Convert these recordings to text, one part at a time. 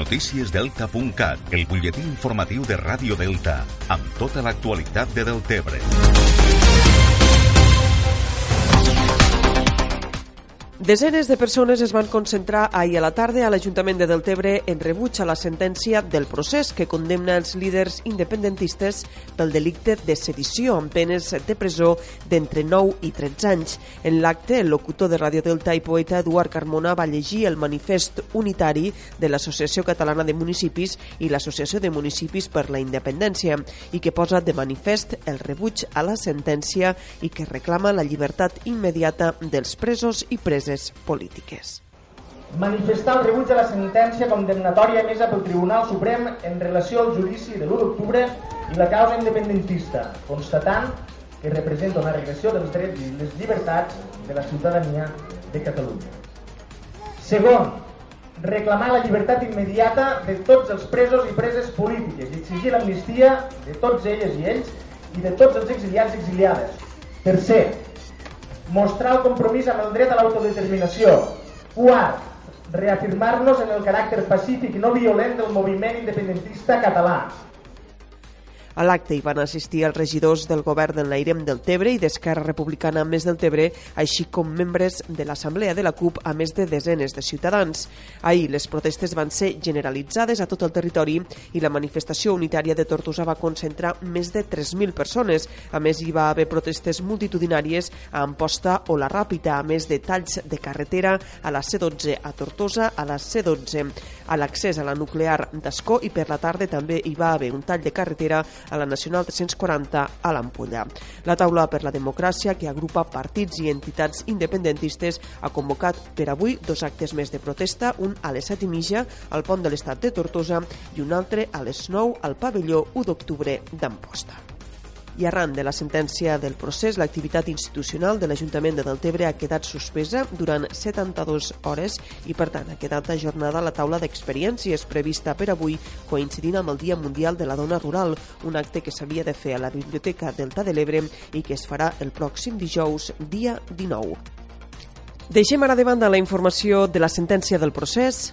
Noticiesdelta.cat, el butlletí informatiu de Ràdio Delta, amb tota l'actualitat de Deltebre. Desenes de persones es van concentrar ahir a la tarda a l'Ajuntament de Deltebre en rebuig a la sentència del procés que condemna els líders independentistes pel delicte de sedició amb penes de presó d'entre 9 i 13 anys. En l'acte, el locutor de Radio Delta i poeta Eduard Carmona va llegir el manifest unitari de l'Associació Catalana de Municipis i l'Associació de Municipis per la Independència i que posa de manifest el rebuig a la sentència i que reclama la llibertat immediata dels presos i preses preses polítiques. Manifestar el rebuig a la sentència condemnatòria emesa pel Tribunal Suprem en relació al judici de l'1 d'octubre i la causa independentista, constatant que representa una regressió dels drets i les llibertats de la ciutadania de Catalunya. Segon, reclamar la llibertat immediata de tots els presos i preses polítiques i exigir l'amnistia de tots elles i ells i de tots els exiliats i exiliades. Tercer, mostrar el compromís amb el dret a l'autodeterminació. Quart, reafirmar-nos en el caràcter pacífic i no violent del moviment independentista català. A l'acte hi van assistir els regidors del govern del Nairem del Tebre i d'Esquerra Republicana Més del Tebre, així com membres de l'Assemblea de la CUP a més de desenes de ciutadans. Ahir les protestes van ser generalitzades a tot el territori i la manifestació unitària de Tortosa va concentrar més de 3.000 persones. A més, hi va haver protestes multitudinàries a Amposta o la Ràpita, a més de talls de carretera a la C12 a Tortosa, a la C12 a l'accés a la nuclear d'Escó i per la tarda també hi va haver un tall de carretera a la Nacional 340 a l'Ampolla. La taula per la democràcia, que agrupa partits i entitats independentistes, ha convocat per avui dos actes més de protesta, un a les 7 i mitja al pont de l'Estat de Tortosa i un altre a les 9 al pavelló 1 d'octubre d'Amposta i arran de la sentència del procés, l'activitat institucional de l'Ajuntament de Deltebre ha quedat suspesa durant 72 hores i, per tant, ha quedat ajornada la taula d'experiències prevista per avui, coincidint amb el Dia Mundial de la Dona Rural, un acte que s'havia de fer a la Biblioteca Delta de l'Ebre i que es farà el pròxim dijous, dia 19. Deixem ara de banda la informació de la sentència del procés.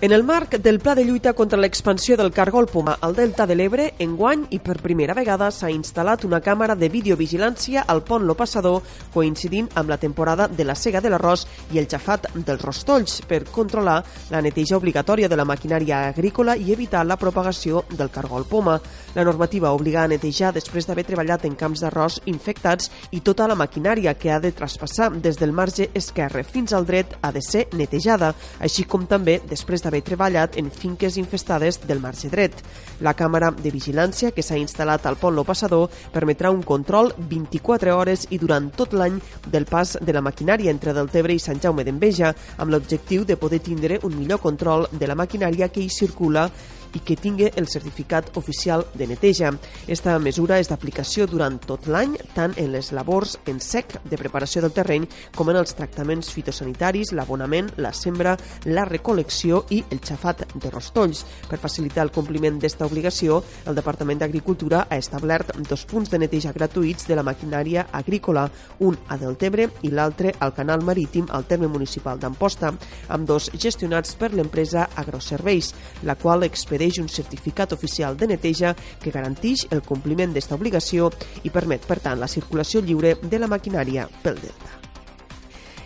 En el marc del pla de lluita contra l'expansió del cargol poma al Delta de l'Ebre, enguany i per primera vegada s'ha instal·lat una càmera de videovigilància al pont Lo Passador, coincidint amb la temporada de la cega de l'arròs i el xafat dels rostolls, per controlar la neteja obligatòria de la maquinària agrícola i evitar la propagació del cargol poma. La normativa obliga a netejar després d'haver treballat en camps d'arròs infectats i tota la maquinària que ha de traspassar des del marge esquerre fins al dret ha de ser netejada, així com també després d'haver treballat en finques infestades del marge dret. La càmera de vigilància que s'ha instal·lat al pont Lo Passador permetrà un control 24 hores i durant tot l'any del pas de la maquinària entre Deltebre i Sant Jaume d'Enveja, amb l'objectiu de poder tindre un millor control de la maquinària que hi circula i que tingui el certificat oficial de neteja. Esta mesura és d'aplicació durant tot l'any, tant en les labors en sec de preparació del terreny com en els tractaments fitosanitaris, l'abonament, la sembra, la recolecció i el xafat de rostolls. Per facilitar el compliment d'esta obligació, el Departament d'Agricultura ha establert dos punts de neteja gratuïts de la maquinària agrícola, un a Deltebre i l'altre al canal marítim al terme municipal d'Amposta, amb dos gestionats per l'empresa Agroserveis, la qual expedeix expedeix un certificat oficial de neteja que garanteix el compliment d'esta obligació i permet, per tant, la circulació lliure de la maquinària pel Delta.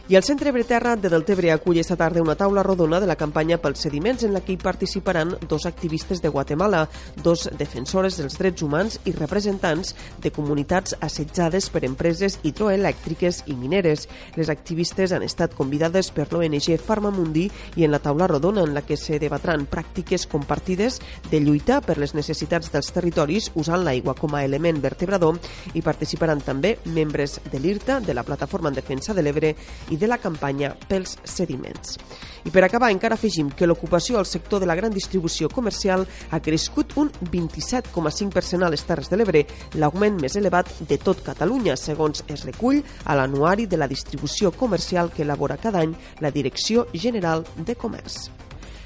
I el Centre Breterra de Deltebre acull esta tarda una taula rodona de la campanya pels sediments en la que hi participaran dos activistes de Guatemala, dos defensores dels drets humans i representants de comunitats assetjades per empreses hidroelèctriques i mineres. Les activistes han estat convidades per l'ONG Farmamundi i en la taula rodona en la que se debatran pràctiques compartides de lluita per les necessitats dels territoris usant l'aigua com a element vertebrador i participaran també membres de l'IRTA, de la Plataforma en Defensa de l'Ebre i de la campanya pels sediments. I per acabar, encara afegim que l'ocupació al sector de la gran distribució comercial ha crescut un 27,5% a les Terres de l'Ebre, l'augment més elevat de tot Catalunya, segons es recull a l'anuari de la distribució comercial que elabora cada any la Direcció General de Comerç.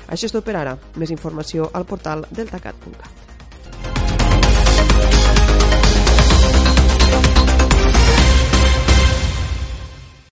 Això és tot per ara. Més informació al portal deltacat.cat.